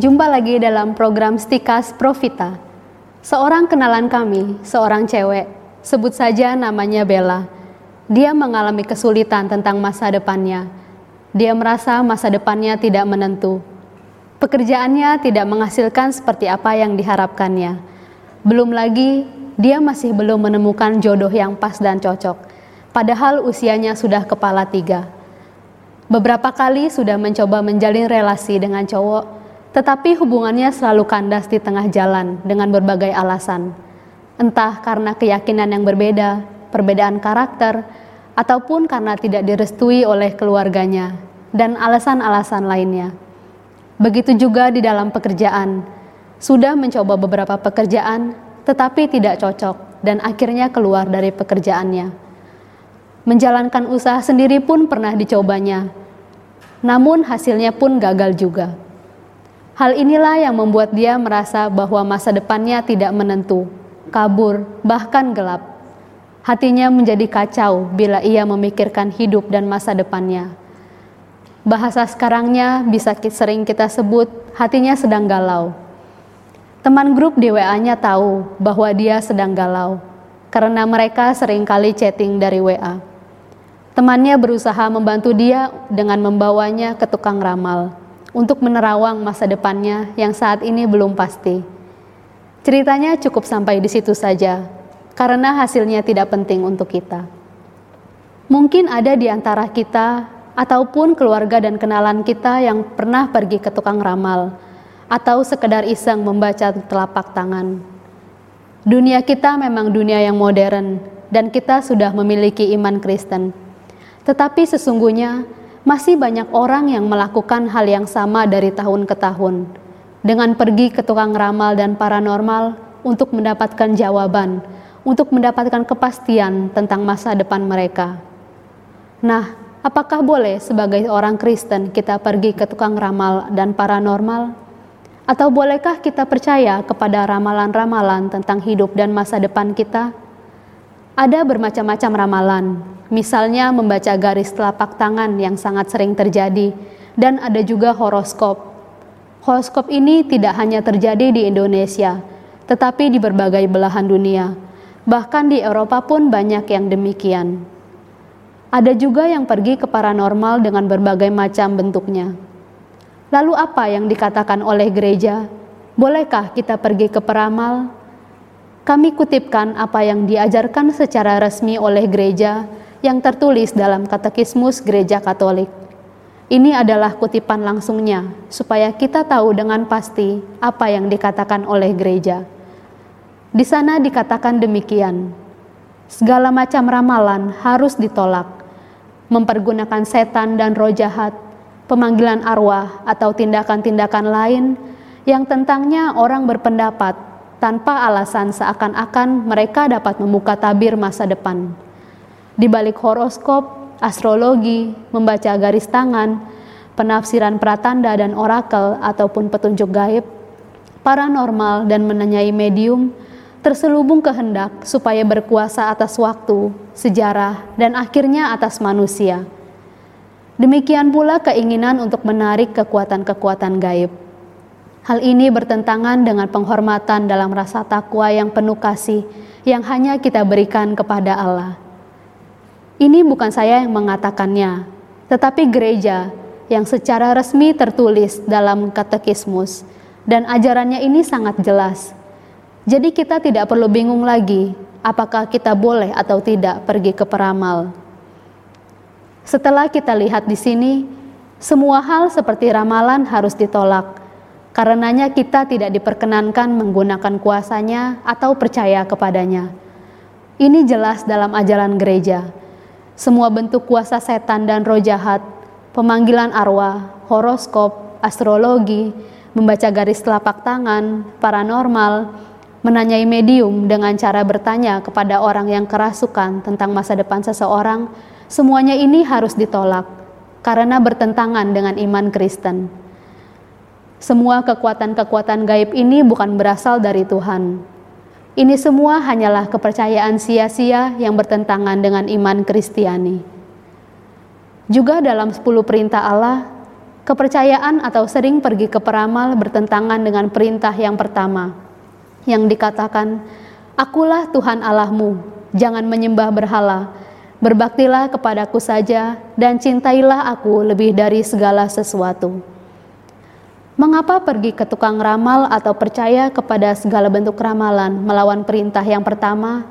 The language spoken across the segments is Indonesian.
Jumpa lagi dalam program Stikas Profita. Seorang kenalan kami, seorang cewek, sebut saja namanya Bella. Dia mengalami kesulitan tentang masa depannya. Dia merasa masa depannya tidak menentu. Pekerjaannya tidak menghasilkan seperti apa yang diharapkannya. Belum lagi, dia masih belum menemukan jodoh yang pas dan cocok, padahal usianya sudah kepala tiga. Beberapa kali sudah mencoba menjalin relasi dengan cowok, tetapi hubungannya selalu kandas di tengah jalan dengan berbagai alasan. Entah karena keyakinan yang berbeda, perbedaan karakter, ataupun karena tidak direstui oleh keluarganya, dan alasan-alasan lainnya. Begitu juga di dalam pekerjaan. Sudah mencoba beberapa pekerjaan, tetapi tidak cocok dan akhirnya keluar dari pekerjaannya. Menjalankan usaha sendiri pun pernah dicobanya, namun hasilnya pun gagal juga. Hal inilah yang membuat dia merasa bahwa masa depannya tidak menentu, kabur, bahkan gelap. Hatinya menjadi kacau bila ia memikirkan hidup dan masa depannya. Bahasa sekarangnya bisa sering kita sebut hatinya sedang galau. Teman grup di WA-nya tahu bahwa dia sedang galau karena mereka sering kali chatting dari WA. Temannya berusaha membantu dia dengan membawanya ke tukang ramal untuk menerawang masa depannya yang saat ini belum pasti. Ceritanya cukup sampai di situ saja karena hasilnya tidak penting untuk kita. Mungkin ada di antara kita ataupun keluarga dan kenalan kita yang pernah pergi ke tukang ramal atau sekedar iseng membaca telapak tangan. Dunia kita memang dunia yang modern dan kita sudah memiliki iman Kristen. Tetapi sesungguhnya masih banyak orang yang melakukan hal yang sama dari tahun ke tahun dengan pergi ke tukang ramal dan paranormal untuk mendapatkan jawaban, untuk mendapatkan kepastian tentang masa depan mereka. Nah, Apakah boleh sebagai orang Kristen kita pergi ke tukang ramal dan paranormal? Atau bolehkah kita percaya kepada ramalan-ramalan tentang hidup dan masa depan kita? Ada bermacam-macam ramalan, misalnya membaca garis telapak tangan yang sangat sering terjadi, dan ada juga horoskop. Horoskop ini tidak hanya terjadi di Indonesia, tetapi di berbagai belahan dunia. Bahkan di Eropa pun banyak yang demikian. Ada juga yang pergi ke paranormal dengan berbagai macam bentuknya. Lalu apa yang dikatakan oleh gereja? Bolehkah kita pergi ke peramal? Kami kutipkan apa yang diajarkan secara resmi oleh gereja yang tertulis dalam Katekismus Gereja Katolik. Ini adalah kutipan langsungnya, supaya kita tahu dengan pasti apa yang dikatakan oleh gereja. Di sana dikatakan demikian: segala macam ramalan harus ditolak, mempergunakan setan dan roh jahat, pemanggilan arwah, atau tindakan-tindakan lain yang tentangnya orang berpendapat tanpa alasan seakan-akan mereka dapat membuka tabir masa depan. Di balik horoskop, astrologi, membaca garis tangan, penafsiran pratanda dan orakel ataupun petunjuk gaib, paranormal dan menanyai medium, terselubung kehendak supaya berkuasa atas waktu, sejarah, dan akhirnya atas manusia. Demikian pula keinginan untuk menarik kekuatan-kekuatan gaib. Hal ini bertentangan dengan penghormatan dalam rasa takwa yang penuh kasih yang hanya kita berikan kepada Allah. Ini bukan saya yang mengatakannya, tetapi gereja yang secara resmi tertulis dalam katekismus, dan ajarannya ini sangat jelas jadi kita tidak perlu bingung lagi apakah kita boleh atau tidak pergi ke peramal. Setelah kita lihat di sini, semua hal seperti ramalan harus ditolak. Karenanya kita tidak diperkenankan menggunakan kuasanya atau percaya kepadanya. Ini jelas dalam ajaran gereja. Semua bentuk kuasa setan dan roh jahat, pemanggilan arwah, horoskop, astrologi, membaca garis telapak tangan, paranormal, menanyai medium dengan cara bertanya kepada orang yang kerasukan tentang masa depan seseorang, semuanya ini harus ditolak karena bertentangan dengan iman Kristen. Semua kekuatan-kekuatan gaib ini bukan berasal dari Tuhan. Ini semua hanyalah kepercayaan sia-sia yang bertentangan dengan iman Kristiani. Juga dalam 10 perintah Allah, Kepercayaan atau sering pergi ke peramal bertentangan dengan perintah yang pertama, yang dikatakan, Akulah Tuhan Allahmu, jangan menyembah berhala, berbaktilah kepadaku saja, dan cintailah aku lebih dari segala sesuatu. Mengapa pergi ke tukang ramal atau percaya kepada segala bentuk ramalan melawan perintah yang pertama?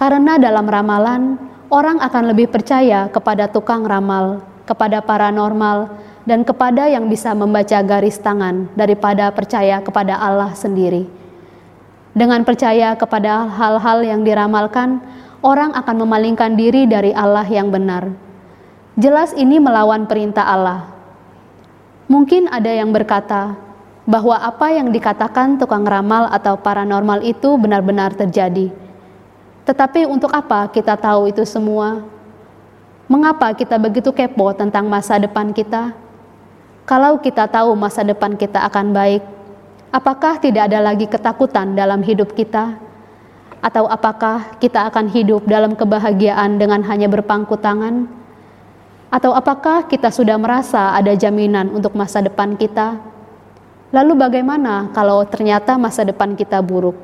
Karena dalam ramalan, orang akan lebih percaya kepada tukang ramal, kepada paranormal, dan kepada yang bisa membaca garis tangan daripada percaya kepada Allah sendiri. Dengan percaya kepada hal-hal yang diramalkan, orang akan memalingkan diri dari Allah yang benar. Jelas ini melawan perintah Allah. Mungkin ada yang berkata bahwa apa yang dikatakan tukang ramal atau paranormal itu benar-benar terjadi. Tetapi untuk apa kita tahu itu semua? Mengapa kita begitu kepo tentang masa depan kita? Kalau kita tahu masa depan kita akan baik, apakah tidak ada lagi ketakutan dalam hidup kita? Atau apakah kita akan hidup dalam kebahagiaan dengan hanya berpangku tangan? Atau apakah kita sudah merasa ada jaminan untuk masa depan kita? Lalu bagaimana kalau ternyata masa depan kita buruk?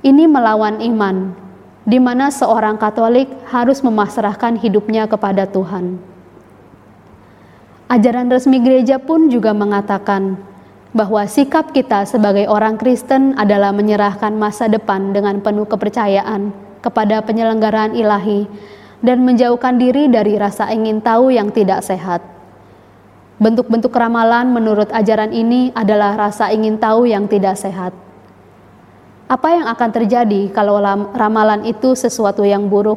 Ini melawan iman, di mana seorang Katolik harus memasrahkan hidupnya kepada Tuhan. Ajaran resmi gereja pun juga mengatakan bahwa sikap kita sebagai orang Kristen adalah menyerahkan masa depan dengan penuh kepercayaan kepada penyelenggaraan ilahi dan menjauhkan diri dari rasa ingin tahu yang tidak sehat. Bentuk-bentuk ramalan menurut ajaran ini adalah rasa ingin tahu yang tidak sehat. Apa yang akan terjadi kalau ramalan itu sesuatu yang buruk?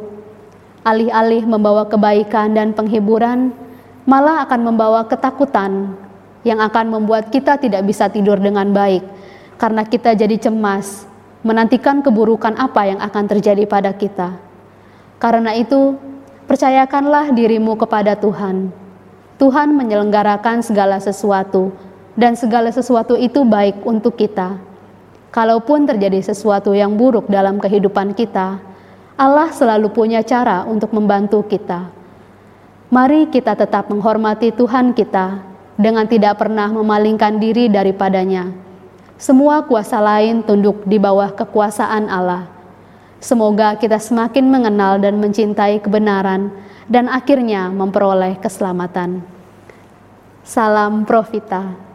Alih-alih membawa kebaikan dan penghiburan, malah akan membawa ketakutan yang akan membuat kita tidak bisa tidur dengan baik karena kita jadi cemas, menantikan keburukan apa yang akan terjadi pada kita. Karena itu, percayakanlah dirimu kepada Tuhan. Tuhan menyelenggarakan segala sesuatu, dan segala sesuatu itu baik untuk kita. Kalaupun terjadi sesuatu yang buruk dalam kehidupan kita, Allah selalu punya cara untuk membantu kita. Mari kita tetap menghormati Tuhan kita dengan tidak pernah memalingkan diri daripadanya. Semua kuasa lain tunduk di bawah kekuasaan Allah. Semoga kita semakin mengenal dan mencintai kebenaran dan akhirnya memperoleh keselamatan. Salam Profita.